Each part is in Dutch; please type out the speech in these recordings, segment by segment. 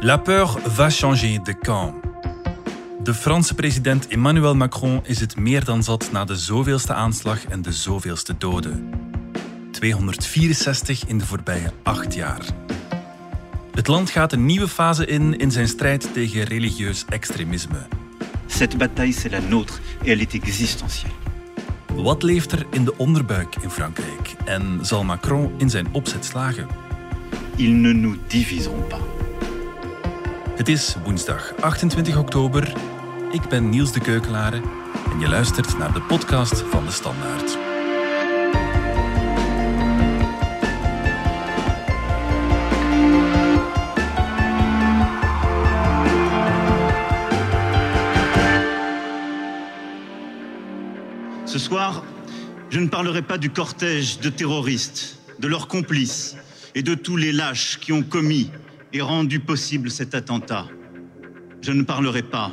La peur va changer de camp. De Franse president Emmanuel Macron is het meer dan zat na de zoveelste aanslag en de zoveelste doden. 264 in de voorbije acht jaar. Het land gaat een nieuwe fase in in zijn strijd tegen religieus extremisme. Cette bataille, c'est la nôtre et elle est existentielle. Wat leeft er in de onderbuik in Frankrijk? En zal Macron in zijn opzet slagen? Ils ne nous diviseront pas. Het is woensdag 28 oktober. Ik ben Niels de Keukelare en je luistert naar de podcast van de Standaard. Ce soir, je ne parlerai pas du cortège de terroristes, de leurs complices et de tous les lâches qui ont commis et rendu possible cet attentat. Je ne parlerai pas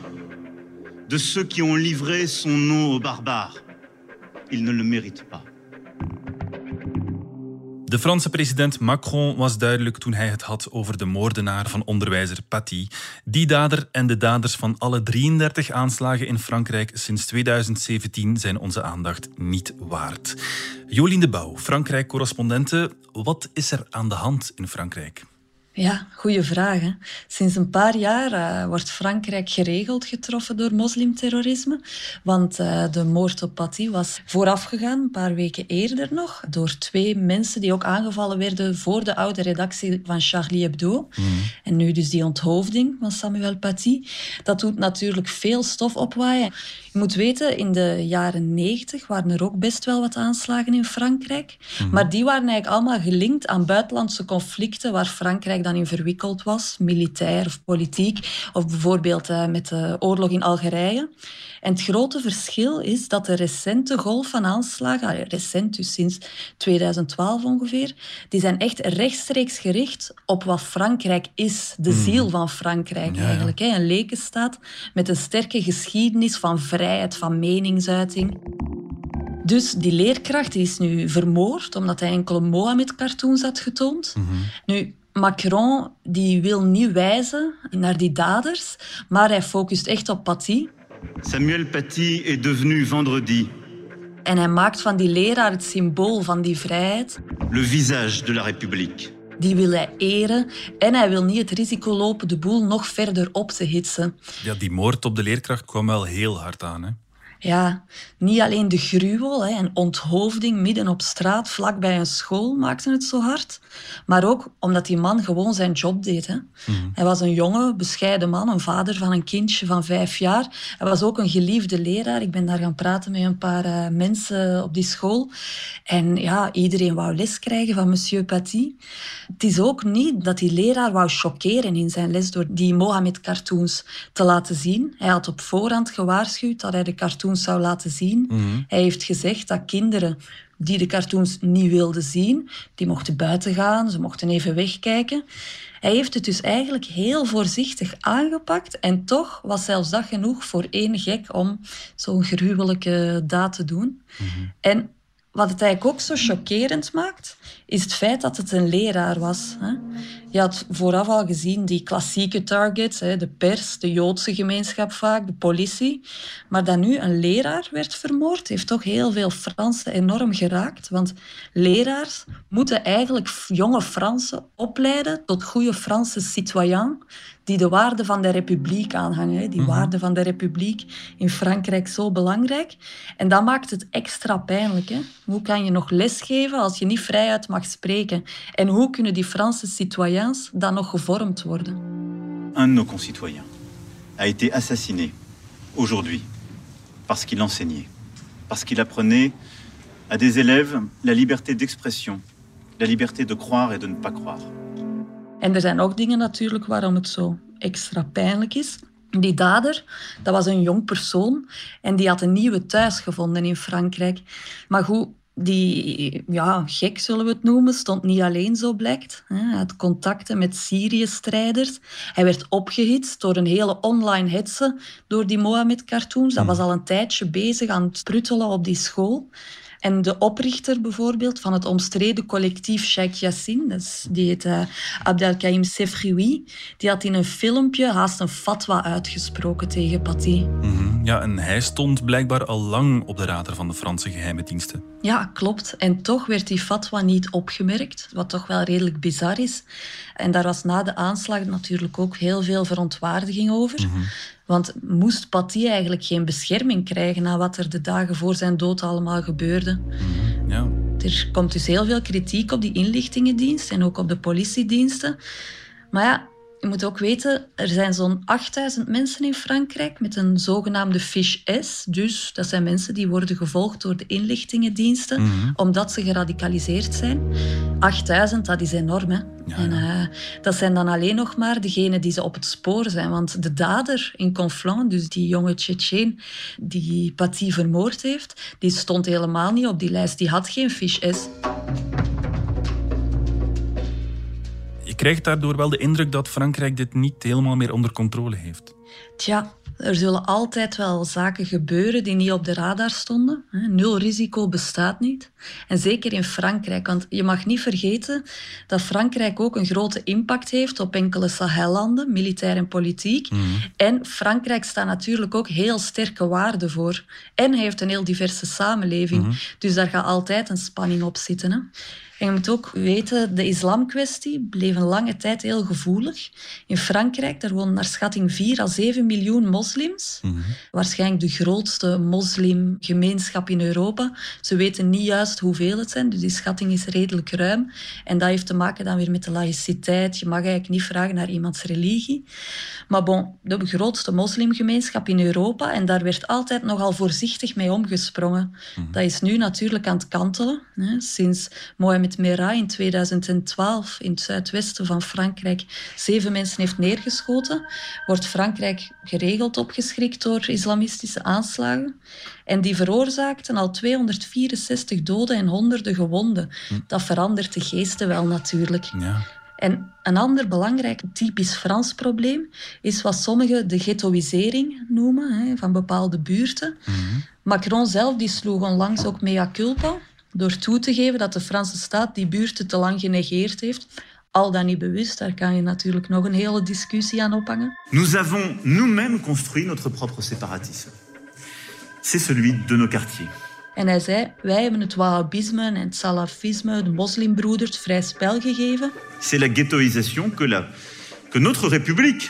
de ceux qui ont livré son nom aux barbares. Ils ne le méritent pas. De Franse president Macron was duidelijk toen hij het had over de moordenaar van onderwijzer Paty. Die dader en de daders van alle 33 aanslagen in Frankrijk sinds 2017 zijn onze aandacht niet waard. Jolien de Bouw, Frankrijk-correspondente. Wat is er aan de hand in Frankrijk? Ja, goede vraag. Hè? Sinds een paar jaar uh, wordt Frankrijk geregeld getroffen door moslimterrorisme. Want uh, de moord op Paty was voorafgegaan, een paar weken eerder nog, door twee mensen die ook aangevallen werden voor de oude redactie van Charlie Hebdo. Mm. En nu dus die onthoofding van Samuel Paty. Dat doet natuurlijk veel stof opwaaien. Je moet weten, in de jaren negentig waren er ook best wel wat aanslagen in Frankrijk. Mm. Maar die waren eigenlijk allemaal gelinkt aan buitenlandse conflicten waar Frankrijk dan in verwikkeld was, militair of politiek, of bijvoorbeeld uh, met de oorlog in Algerije. En het grote verschil is dat de recente golf van aanslagen, recent dus sinds 2012 ongeveer, die zijn echt rechtstreeks gericht op wat Frankrijk is, de mm. ziel van Frankrijk ja, eigenlijk. Hè? Een lekenstaat met een sterke geschiedenis van vrijheid, van meningsuiting. Dus die leerkracht die is nu vermoord omdat hij enkele Mohammed-cartoons had getoond. Mm -hmm. Nu, Macron die wil niet wijzen naar die daders, maar hij focust echt op Paty. Samuel Paty est devenu vendredi. En hij maakt van die leraar het symbool van die vrijheid. Le visage de la République. Die wil hij eren en hij wil niet het risico lopen de boel nog verder op te hitsen. Ja, die moord op de leerkracht kwam wel heel hard aan. Hè? Ja, niet alleen de gruwel en onthoofding midden op straat vlakbij een school maakte het zo hard, maar ook omdat die man gewoon zijn job deed. Hè. Mm. Hij was een jonge, bescheiden man, een vader van een kindje van vijf jaar. Hij was ook een geliefde leraar. Ik ben daar gaan praten met een paar uh, mensen op die school. En ja, iedereen wou les krijgen van monsieur Paty. Het is ook niet dat die leraar wou choqueren in zijn les door die Mohammed-cartoons te laten zien. Hij had op voorhand gewaarschuwd dat hij de cartoons zou laten zien. Mm Hij heeft gezegd dat kinderen die de cartoons niet wilden zien, die mochten buiten gaan, ze mochten even wegkijken. Hij heeft het dus eigenlijk heel voorzichtig aangepakt en toch was zelfs dat genoeg voor één gek om zo'n gruwelijke daad te doen. Mm -hmm. En wat het eigenlijk ook zo chockerend maakt, is het feit dat het een leraar was. Je had vooraf al gezien die klassieke targets, de pers, de Joodse gemeenschap vaak, de politie. Maar dat nu een leraar werd vermoord, heeft toch heel veel Fransen enorm geraakt. Want leraars moeten eigenlijk jonge Fransen opleiden tot goede Franse citoyen die de waarden van de republiek aanhangen. Die mm -hmm. waarden van de republiek in Frankrijk zo belangrijk. En dat maakt het extra pijnlijk. Hè? Hoe kan je nog lesgeven als je niet vrijuit mag spreken? En hoe kunnen die Franse citoyens dan nog gevormd worden? Un de nos concitoyens a été assassiné aujourd'hui parce qu'il enseignait, parce qu'il apprenait à des élèves la liberté d'expression, la liberté de croire et de ne pas croire. En er zijn ook dingen natuurlijk waarom het zo extra pijnlijk is. Die dader, dat was een jong persoon en die had een nieuwe thuis gevonden in Frankrijk. Maar goed, die ja, gek zullen we het noemen, stond niet alleen zo blijkt. Hij had contacten met Syrië-strijders. Hij werd opgehitst door een hele online hetze door die Mohammed-cartoons. Dat was al een tijdje bezig aan het pruttelen op die school. En de oprichter bijvoorbeeld van het omstreden collectief Sheikh Yassin, dus die heet uh, Abdelkaim Sefrioui, die had in een filmpje haast een fatwa uitgesproken tegen Paty. Mhm. Ja, en hij stond blijkbaar al lang op de radar van de Franse geheime diensten. Ja, klopt. En toch werd die fatwa niet opgemerkt, wat toch wel redelijk bizar is. En daar was na de aanslag natuurlijk ook heel veel verontwaardiging over. Mhm. Want moest Paty eigenlijk geen bescherming krijgen na wat er de dagen voor zijn dood allemaal gebeurde? Mhm, ja. Er komt dus heel veel kritiek op die inlichtingendienst en ook op de politiediensten. Maar ja, je moet ook weten, er zijn zo'n 8000 mensen in Frankrijk met een zogenaamde fiche S. Dus dat zijn mensen die worden gevolgd door de inlichtingendiensten mhm. omdat ze geradicaliseerd zijn. 8000, dat is enorm. Hè? En uh, dat zijn dan alleen nog maar degenen die ze op het spoor zijn. Want de dader in Conflans, dus die jonge Tsjetsjeen die Paty vermoord heeft, die stond helemaal niet op die lijst. Die had geen fiche S. Je krijgt daardoor wel de indruk dat Frankrijk dit niet helemaal meer onder controle heeft. Tja, er zullen altijd wel zaken gebeuren die niet op de radar stonden. Nul risico bestaat niet. En zeker in Frankrijk, want je mag niet vergeten dat Frankrijk ook een grote impact heeft op enkele Sahellanden, militair en politiek. Mhm. En Frankrijk staat natuurlijk ook heel sterke waarden voor. En heeft een heel diverse samenleving. Mhm. Dus daar gaat altijd een spanning op zitten. Hè? En je moet ook weten, de islamkwestie bleef een lange tijd heel gevoelig. In Frankrijk, daar wonen naar schatting 4 à 7 miljoen moslims. Mhm. Waarschijnlijk de grootste moslimgemeenschap in Europa. Ze weten niet juist hoeveel het zijn, dus die schatting is redelijk ruim. En dat heeft te maken dan weer met de laïciteit. Je mag eigenlijk niet vragen naar iemands religie. Maar bon, de grootste moslimgemeenschap in Europa. En daar werd altijd nogal voorzichtig mee omgesprongen. Mhm. Dat is nu natuurlijk aan het kantelen. Hè. Sinds Mohammed met in 2012 in het zuidwesten van Frankrijk zeven mensen heeft neergeschoten, wordt Frankrijk geregeld opgeschrikt door islamistische aanslagen. En die veroorzaakten al 264 doden en honderden gewonden. Hm. Dat verandert de geesten wel natuurlijk. Ja. En een ander belangrijk typisch Frans probleem is wat sommigen de ghettoïsering noemen hè, van bepaalde buurten. Mhm. Macron zelf die sloeg onlangs ook mea culpa door toe te geven dat de Franse staat die buurten te lang genegeerd heeft. Al dan niet bewust, daar kan je natuurlijk nog een hele discussie aan ophangen. Nous avons nous-mêmes construit notre propre séparatisme. C'est celui de nos quartiers. En hij zei, wij hebben het wahhabisme en het salafisme, de moslimbroeders, vrij spel gegeven. C'est la ghettoisation que, la, que notre république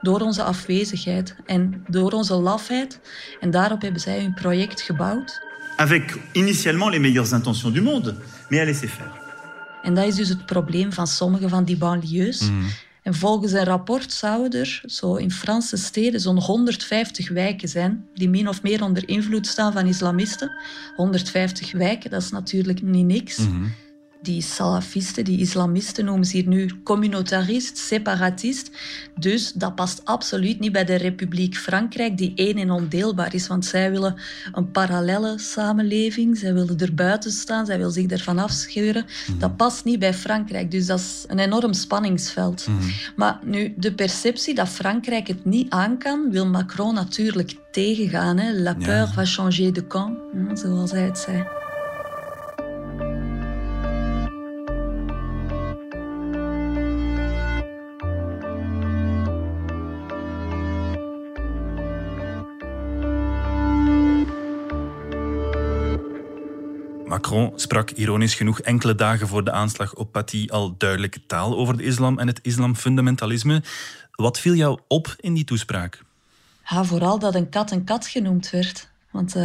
door onze afwezigheid en door onze lafheid. En daarop hebben zij hun project gebouwd avec initialement les meilleures intentions du monde, mais à laisser faire. En dat is dus het probleem van sommige van die banlieues. Mm. En volgens een rapport zouden er zo in Franse steden zo'n 150 wijken zijn die min of meer onder invloed staan van islamisten. 150 wijken, dat is natuurlijk niet niks. Mm die salafisten, die islamisten noemen ze hier nu communautarist, separatist. Dus dat past absoluut niet bij de Republiek Frankrijk, die één en ondeelbaar is. Want zij willen een parallelle samenleving, zij willen er buiten staan, zij willen zich ervan afscheuren. Mhm. Dat past niet bij Frankrijk, dus dat is een enorm spanningsveld. Mhm. Maar nu, de perceptie dat Frankrijk het niet aan kan, wil Macron natuurlijk tegengaan. Hè. La peur va changer de camp, zoals hij het zei. Macron sprak ironisch genoeg enkele dagen voor de aanslag op Paty al duidelijke taal over de islam en het islamfundamentalisme. Wat viel jou op in die toespraak? Ja, vooral dat een kat een kat genoemd werd. Want uh,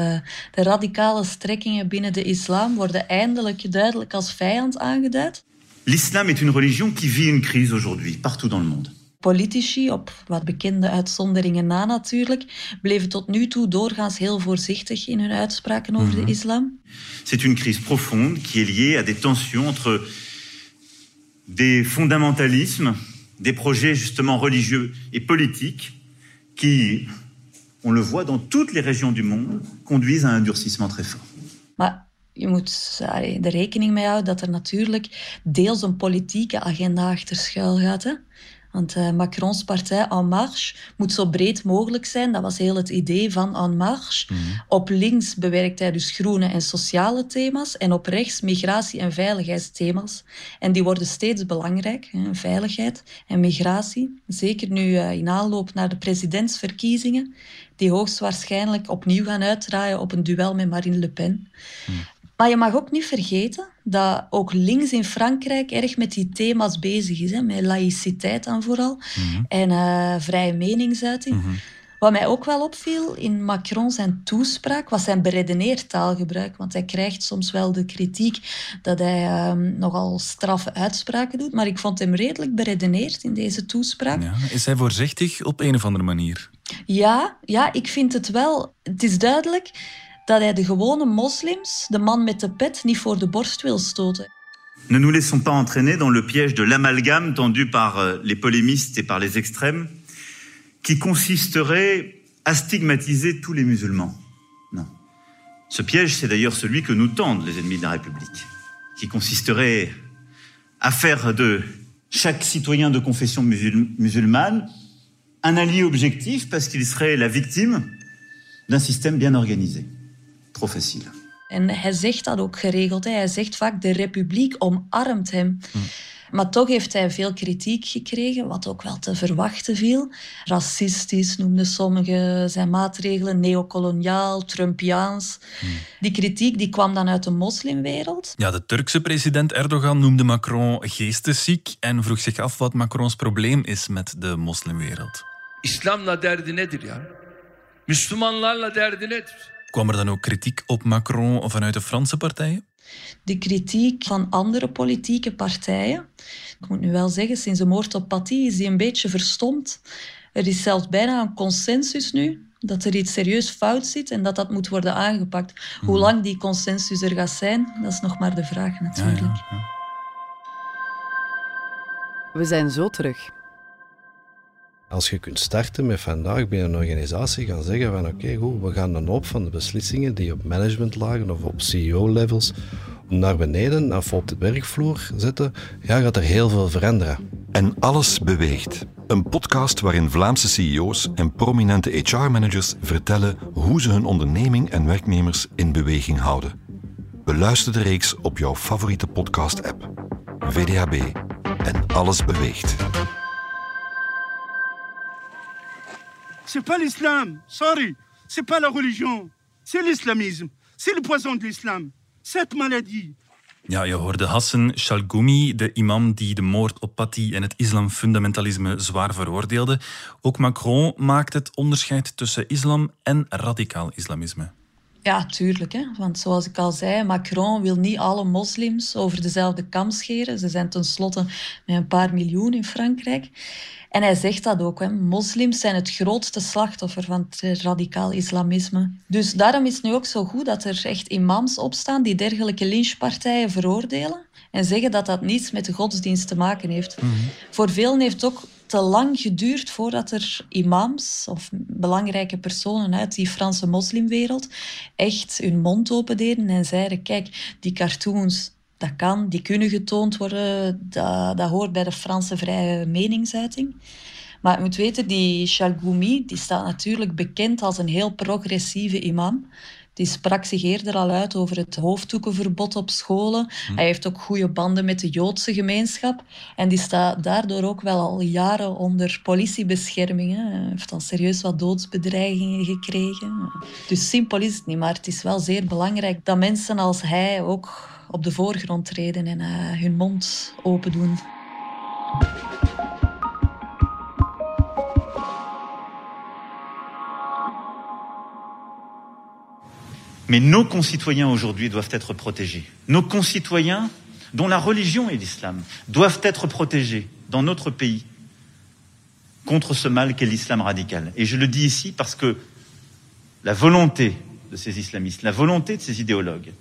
de radicale strekkingen binnen de islam worden eindelijk duidelijk als vijand aangeduid. L'islam est une religion qui vit une crise aujourd'hui, partout dans le monde. Politici, op wat bekende uitzonderingen na natuurlijk, bleven tot nu toe doorgaans heel voorzichtig in hun uitspraken over de mhm. islam. C'est une crise profonde qui est liée à des tensions entre des fondamentalismes, des projets justement religieux et politiques qui, on le voit dans toutes les régions du monde, conduisent à un durcissement très fort. Maar je moet er rekening mee houden dat er natuurlijk deels een politieke agenda achter schuil gaat. Hè? Want uh, Macrons partij En Marche moet zo breed mogelijk zijn. Dat was heel het idee van En Marche. Mhm. Op links bewerkt hij dus groene en sociale thema's. En op rechts migratie- en veiligheidsthema's. En die worden steeds belangrijk. Hè, veiligheid en migratie. Zeker nu uh, in aanloop naar de presidentsverkiezingen. Die hoogstwaarschijnlijk opnieuw gaan uitdraaien op een duel met Marine Le Pen. Mhm. Maar je mag ook niet vergeten dat ook links in Frankrijk erg met die thema's bezig is. Hè, met laïciteit dan vooral. Mhm. En uh, vrije meningsuiting. Mhm. Wat mij ook wel opviel in Macron zijn toespraak was zijn beredeneerd taalgebruik. Want hij krijgt soms wel de kritiek dat hij um, nogal straffe uitspraken doet. Maar ik vond hem redelijk beredeneerd in deze toespraak. Ja, is hij voorzichtig op een of andere manier? Ja, ja, ik vind het wel. Het is duidelijk de gewone de man met de pet, de borst stoten. Ne nous laissons pas entraîner dans le piège de l'amalgame tendu par euh, les polémistes et par les extrêmes, qui consisterait à stigmatiser tous les musulmans. Non. Ce piège, c'est d'ailleurs celui que nous tendent les ennemis de la République, qui consisterait à faire de chaque citoyen de confession musulmane un allié objectif parce qu'il serait la victime d'un système bien organisé. En hij zegt dat ook geregeld. Hè. Hij zegt vaak, de republiek omarmt hem. Hm. Maar toch heeft hij veel kritiek gekregen, wat ook wel te verwachten viel. Racistisch noemden sommigen zijn maatregelen, neocoloniaal, Trumpiaans. Hm. Die kritiek die kwam dan uit de moslimwereld. Ja, de Turkse president Erdogan noemde Macron geestesziek en vroeg zich af wat Macrons probleem is met de moslimwereld. İslam'la derdi nedir ya? Müslümanlarla derdi nedir? Kwam er dan ook kritiek op Macron vanuit de Franse partijen? De kritiek van andere politieke partijen. Ik moet nu wel zeggen, sinds de moord op Paty is die een beetje verstomd. Er is zelfs bijna een consensus nu dat er iets serieus fout zit en dat dat moet worden aangepakt. Hoe mhm. lang die consensus er gaat zijn, dat is nog maar de vraag natuurlijk. Ja, ja, ja. We zijn zo terug. Als je kunt starten met vandaag bij een organisatie gaan zeggen van oké, goed, we gaan een hoop van de beslissingen die op managementlagen of op CEO-levels naar beneden of op de werkvloer zetten, ja, gaat er heel veel veranderen. En alles beweegt. Een podcast waarin Vlaamse CEO's en prominente HR-managers vertellen hoe ze hun onderneming en werknemers in beweging houden. Beluister de reeks op jouw favoriete podcast-app. VDHB en alles beweegt. C'est pas l'islam, sorry. C'est pas la religion. C'est l'islamisme. C'est le poison de l'islam. Cette maladie. Ja, je hoorde Hassan Shalgoumi, de imam die de moord op Patti en het islamfundamentalisme zwaar veroordeelde. Ook Macron maakt het onderscheid tussen islam en radicaal islamisme. Ja, tuurlijk. Hè? Want zoals ik al zei, Macron wil niet alle moslims over dezelfde kam scheren. Ze zijn tenslotte met een paar miljoen in Frankrijk. En hij zegt dat ook. Hè. Moslims zijn het grootste slachtoffer van het radicaal islamisme. Dus daarom is het nu ook zo goed dat er echt imams opstaan die dergelijke lynchpartijen veroordelen en zeggen dat dat niets met de godsdienst te maken heeft. Mhm. Voor velen heeft ook te lang geduurd voordat er imams of belangrijke personen uit die Franse moslimwereld echt hun mond opendeden en zeiden: Kijk, die cartoons, dat kan, die kunnen getoond worden, dat, dat hoort bij de Franse vrije meningsuiting. Maar je moet weten, die Chalgoumi die staat natuurlijk bekend als een heel progressieve imam. Die sprak zich eerder al uit over het hoofddoekenverbod op scholen. Hm. Hij heeft ook goede banden met de Joodse gemeenschap. En die staat daardoor ook wel al jaren onder politiebescherming. Hij heeft al serieus wat doodsbedreigingen gekregen. Dus simpel is het niet, maar het is wel zeer belangrijk dat mensen als hij ook op de voorgrond treden en uh, hun mond open doen. Mais nos concitoyens aujourd'hui doivent être protégés. Nos concitoyens, dont la religion est l'islam, doivent être protégés dans notre pays contre ce mal qu'est l'islam radical. Et je le dis ici parce que la volonté de ces islamistes, la volonté de ces idéologues,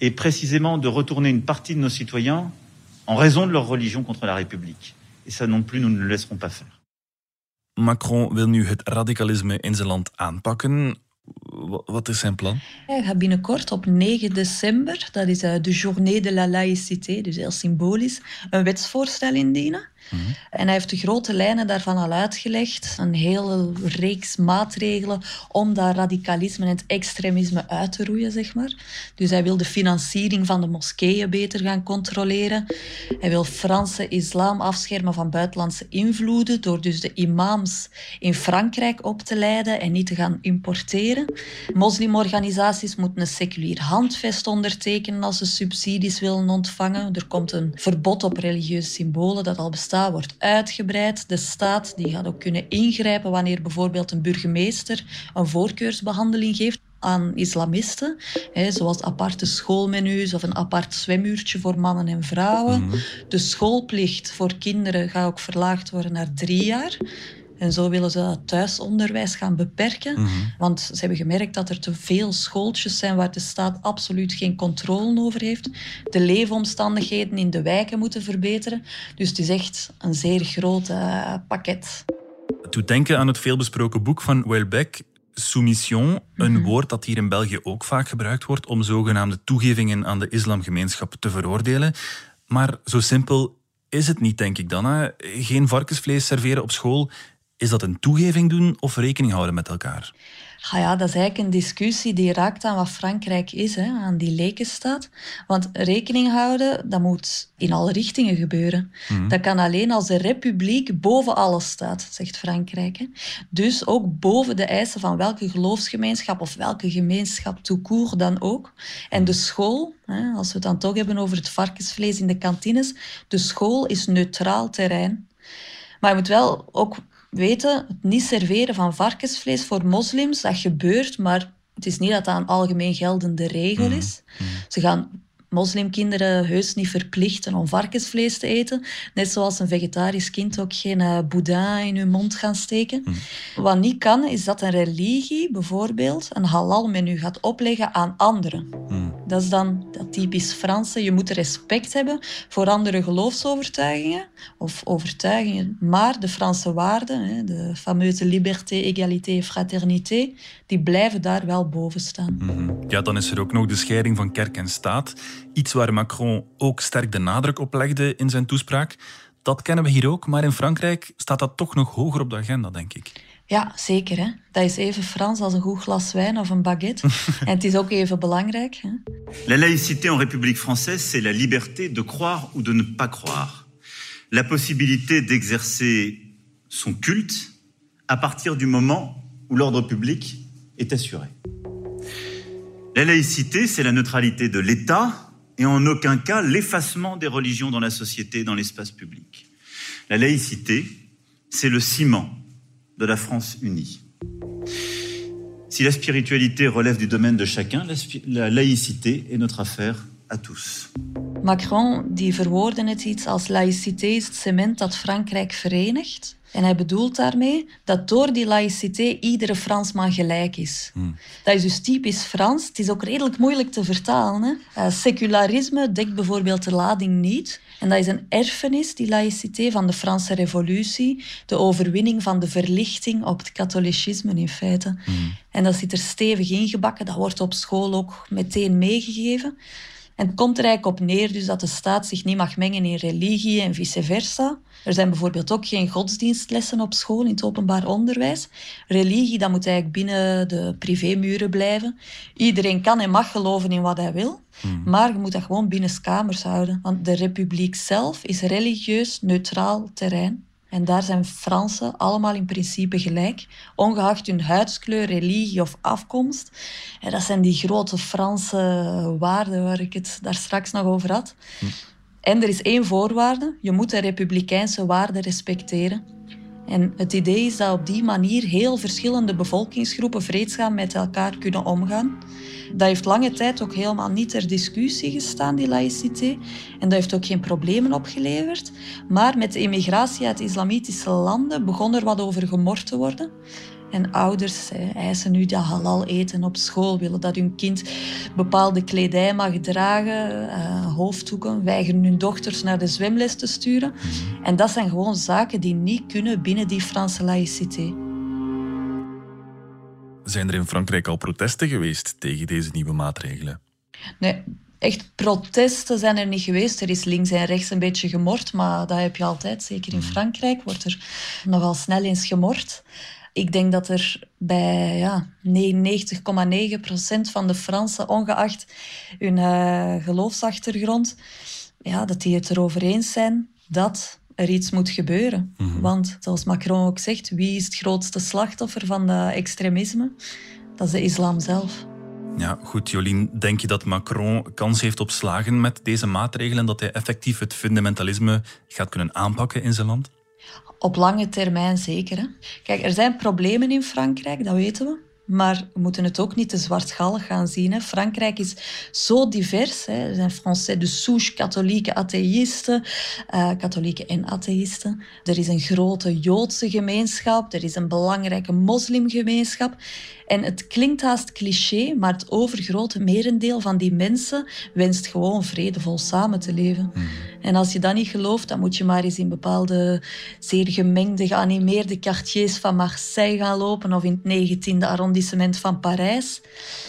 est précisément de retourner une partie de nos citoyens en raison de leur religion contre la République. Et ça non plus, nous ne le laisserons pas faire. Macron wil nu het radicalisme in zijn land aanpakken. Wat is zijn plan? Hij gaat binnenkort op 9 december, dat is eh, de Journée de la Laïcité, dus heel symbolisch, een wetsvoorstel indienen. En hij heeft de grote lijnen daarvan al uitgelegd. Een hele reeks maatregelen om dat radicalisme en het extremisme uit te roeien, zeg maar. Dus hij wil de financiering van de moskeeën beter gaan controleren. Hij wil Franse islam afschermen van buitenlandse invloeden door dus de imams in Frankrijk op te leiden en niet te gaan importeren. Moslimorganisaties moeten een seculier handvest ondertekenen als ze subsidies willen ontvangen. Er komt een verbod op religieuze symbolen dat al bestaat, wordt uitgebreid. De staat die gaat ook kunnen ingrijpen wanneer bijvoorbeeld een burgemeester een voorkeursbehandeling geeft aan islamisten, hè, zoals aparte schoolmenu's of een apart zwemuurtje voor mannen en vrouwen. De schoolplicht voor kinderen gaat ook verlaagd worden naar drie jaar. En zo willen ze het thuisonderwijs gaan beperken. Want ze hebben gemerkt dat er te veel schooltjes zijn waar de staat absoluut geen controle over heeft. De leefomstandigheden in de wijken moeten verbeteren. Dus het is echt een zeer groot eh, pakket. Het doet denken aan het veelbesproken boek van Welbeck, Soumission, een woord dat hier in België ook vaak gebruikt wordt om zogenaamde toegevingen aan de islamgemeenschap te veroordelen. Maar zo simpel is het niet, denk ik dan. Hè? Geen varkensvlees serveren op school. Is dat een toegeving doen of rekening houden met elkaar? Ah ja, dat is eigenlijk een discussie die raakt aan wat Frankrijk is, hè, aan die lekenstaat. Want rekening houden, dat moet in alle richtingen gebeuren. Dat kan alleen als de republiek boven alles staat, zegt Frankrijk. Hè. Dus ook boven de eisen van welke geloofsgemeenschap of welke gemeenschap court dan ook. En de school, hè, als we het dan toch hebben over het varkensvlees in de kantines, de school is neutraal terrein. Maar je moet wel ook weten, het niet serveren van varkensvlees voor moslims, dat gebeurt, maar het is niet dat dat een algemeen geldende regel is. Ze gaan moslimkinderen heus niet verplichten om varkensvlees te eten. Net zoals een vegetarisch kind ook geen uh, boudin in hun mond gaan steken. Wat niet kan, is dat een religie bijvoorbeeld een halal-menu gaat opleggen aan anderen. Dat is dan dat typisch Franse. Je moet respect hebben voor andere geloofsovertuigingen of overtuigingen. Maar de Franse waarden, de fameuze liberté, égalité, fraternité, die blijven daar wel boven staan. Ja, dan is er ook nog de scheiding van kerk en staat. Iets waar Macron ook sterk de nadruk op legde in zijn toespraak. Dat kennen we hier ook, maar in Frankrijk staat dat toch nog hoger op de agenda, denk ik. Ja, zeker. Hè? Dat is even Frans als een goed glas wijn of een baguette. en het is ook even belangrijk. Hè? La laïcité en République française, c'est la liberté de croire ou de ne pas croire. La possibilité d'exercer son culte à partir du moment où l'ordre public est assuré. La laïcité, c'est la neutralité de l'État et en aucun cas l'effacement des religions dans la société et dans l'espace public. La laïcité, c'est le ciment de la France unie. Si la spiritualité relève du domaine de chacun, la, laïcité est notre affaire à tous. Macron die verwoordde het iets als laïcité is het cement dat Frankrijk verenigt? En hij bedoelt daarmee dat door die laïcité iedere Fransman gelijk is. Dat is dus typisch Frans. Het is ook redelijk moeilijk te vertalen. Hè? Eh, secularisme dekt bijvoorbeeld de lading niet. En dat is een erfenis, die laïcité, van de Franse revolutie. De overwinning van de verlichting op het katholicisme in feite. En dat zit er stevig ingebakken. Dat wordt op school ook meteen meegegeven. En het komt er eigenlijk op neer dus dat de staat zich niet mag mengen in religie en vice versa. Er zijn bijvoorbeeld ook geen godsdienstlessen op school in het openbaar onderwijs. Religie dat moet eigenlijk binnen de privémuren blijven. Iedereen kan en mag geloven in wat hij wil, maar je moet dat gewoon binnen kamers houden. Want de republiek zelf is religieus neutraal terrein. En daar zijn Fransen allemaal in principe gelijk, ongeacht hun huidskleur, religie of afkomst. En dat zijn die grote Franse waarden waar ik het daar straks nog over had. En er is één voorwaarde, je moet de republikeinse waarden respecteren. En het idee is dat op die manier heel verschillende bevolkingsgroepen vreedzaam met elkaar kunnen omgaan. Dat heeft lange tijd ook helemaal niet ter discussie gestaan, die laïcité. En dat heeft ook geen problemen opgeleverd. Maar met de immigratie uit islamitische landen begon er wat over gemord te worden. En ouders hè, eisen nu dat halal eten op school, willen dat hun kind bepaalde kledij mag dragen, eh, hoofddoeken, weigeren hun dochters naar de zwemles te sturen. En dat zijn gewoon zaken die niet kunnen binnen die Franse laïcité. Zijn er in Frankrijk al protesten geweest tegen deze nieuwe maatregelen? Nee, echt protesten zijn er niet geweest. Er is links en rechts een beetje gemord, maar dat heb je altijd. Zeker in Frankrijk wordt er nogal snel eens gemord. Ik denk dat er bij ja, 99,9% van de Fransen, ongeacht hun uh, geloofsachtergrond, ja, dat die het erover eens zijn dat er iets moet gebeuren. Mhm. Want zoals Macron ook zegt, wie is het grootste slachtoffer van dat extremisme? Dat is de islam zelf. Ja, goed, Jolien. Denk je dat Macron kans heeft op slagen met deze maatregelen? Dat hij effectief het fundamentalisme gaat kunnen aanpakken in zijn land? Op lange termijn zeker. Hè? Kijk, er zijn problemen in Frankrijk, dat weten we. Maar we moeten het ook niet te zwartgallig gaan zien. Hè. Frankrijk is zo divers. Hè. Er zijn Français de souche, katholieke atheïsten, uh, katholieken en atheïsten. Er is een grote Joodse gemeenschap, er is een belangrijke moslimgemeenschap. En het klinkt haast cliché, maar het overgrote merendeel van die mensen wenst gewoon vredevol samen te leven. Mhm. En als je dat niet gelooft, dan moet je maar eens in bepaalde zeer gemengde, geanimeerde quartiers van Marseille gaan lopen of in het 19e arrondissement van Parijs.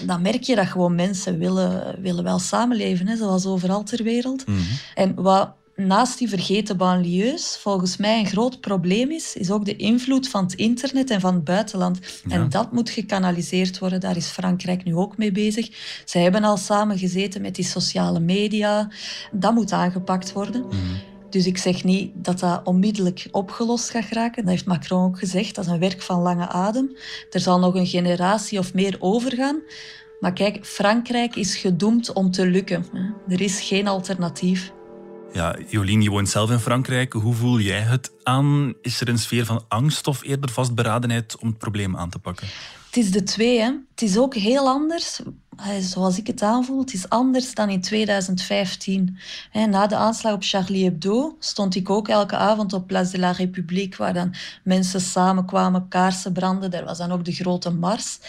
Dan merk je dat gewoon mensen willen, willen wel samenleven, hè, zoals overal ter wereld. Mhm. En wat naast die vergeten banlieues volgens mij een groot probleem is, is ook de invloed van het internet en van het buitenland. En dat moet gekanaliseerd worden. Daar is Frankrijk nu ook mee bezig. Zij hebben al samen gezeten met die sociale media. Dat moet aangepakt worden. Mhm. Dus ik zeg niet dat dat onmiddellijk opgelost gaat raken. Dat heeft Macron ook gezegd. Dat is een werk van lange adem. Er zal nog een generatie of meer overgaan. Maar kijk, Frankrijk is gedoemd om te lukken. Er is geen alternatief. Ja, Jolien, je woont zelf in Frankrijk. Hoe voel jij het aan? Is er een sfeer van angst of eerder vastberadenheid om het probleem aan te pakken? Het is de twee. Hè. Het is ook heel anders zoals ik het aanvoel, het is anders dan in 2015. Na de aanslag op Charlie Hebdo stond ik ook elke avond op Place de la République, waar dan mensen samenkwamen, kaarsen branden. Daar was dan ook de grote mars.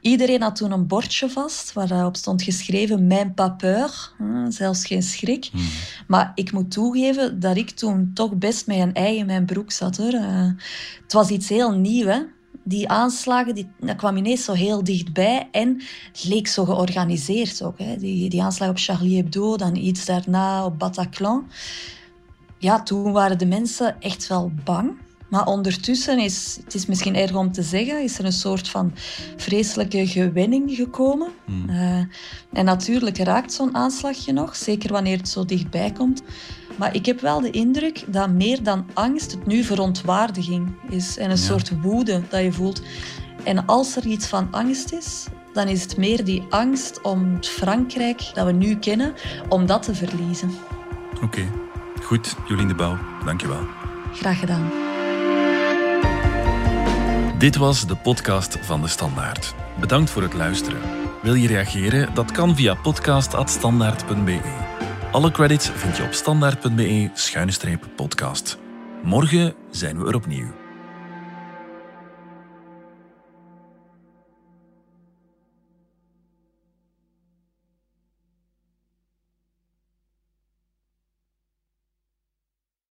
Iedereen had toen een bordje vast, waarop stond geschreven mijn pas peur, zelfs geen schrik. Hmm. Maar ik moet toegeven dat ik toen toch best met een ei in mijn broek zat. Hoor. Eh, het was iets heel nieuws die aanslagen, die, dat kwam ineens zo heel dichtbij en het leek zo georganiseerd ook. Hè. Die, die aanslag op Charlie Hebdo, dan iets daarna op Bataclan. Ja, toen waren de mensen echt wel bang. Maar ondertussen is, het is misschien erg om te zeggen, is er een soort van vreselijke gewenning gekomen. Hmm. Uh, en natuurlijk raakt zo'n aanslagje nog, zeker wanneer het zo dichtbij komt. Maar ik heb wel de indruk dat meer dan angst het nu verontwaardiging is en een soort woede dat je voelt. En als er iets van angst is, dan is het meer die angst om het Frankrijk dat we nu kennen, om dat te verliezen. Oké, goed. Jolien de Bouw, dankjewel. Graag gedaan. Dit was de podcast van De Standaard. Bedankt voor het luisteren. Wil je reageren? Dat kan via podcast.standaard.be. Alle credits vind je op standaard.be-podcast. Morgen zijn we er opnieuw.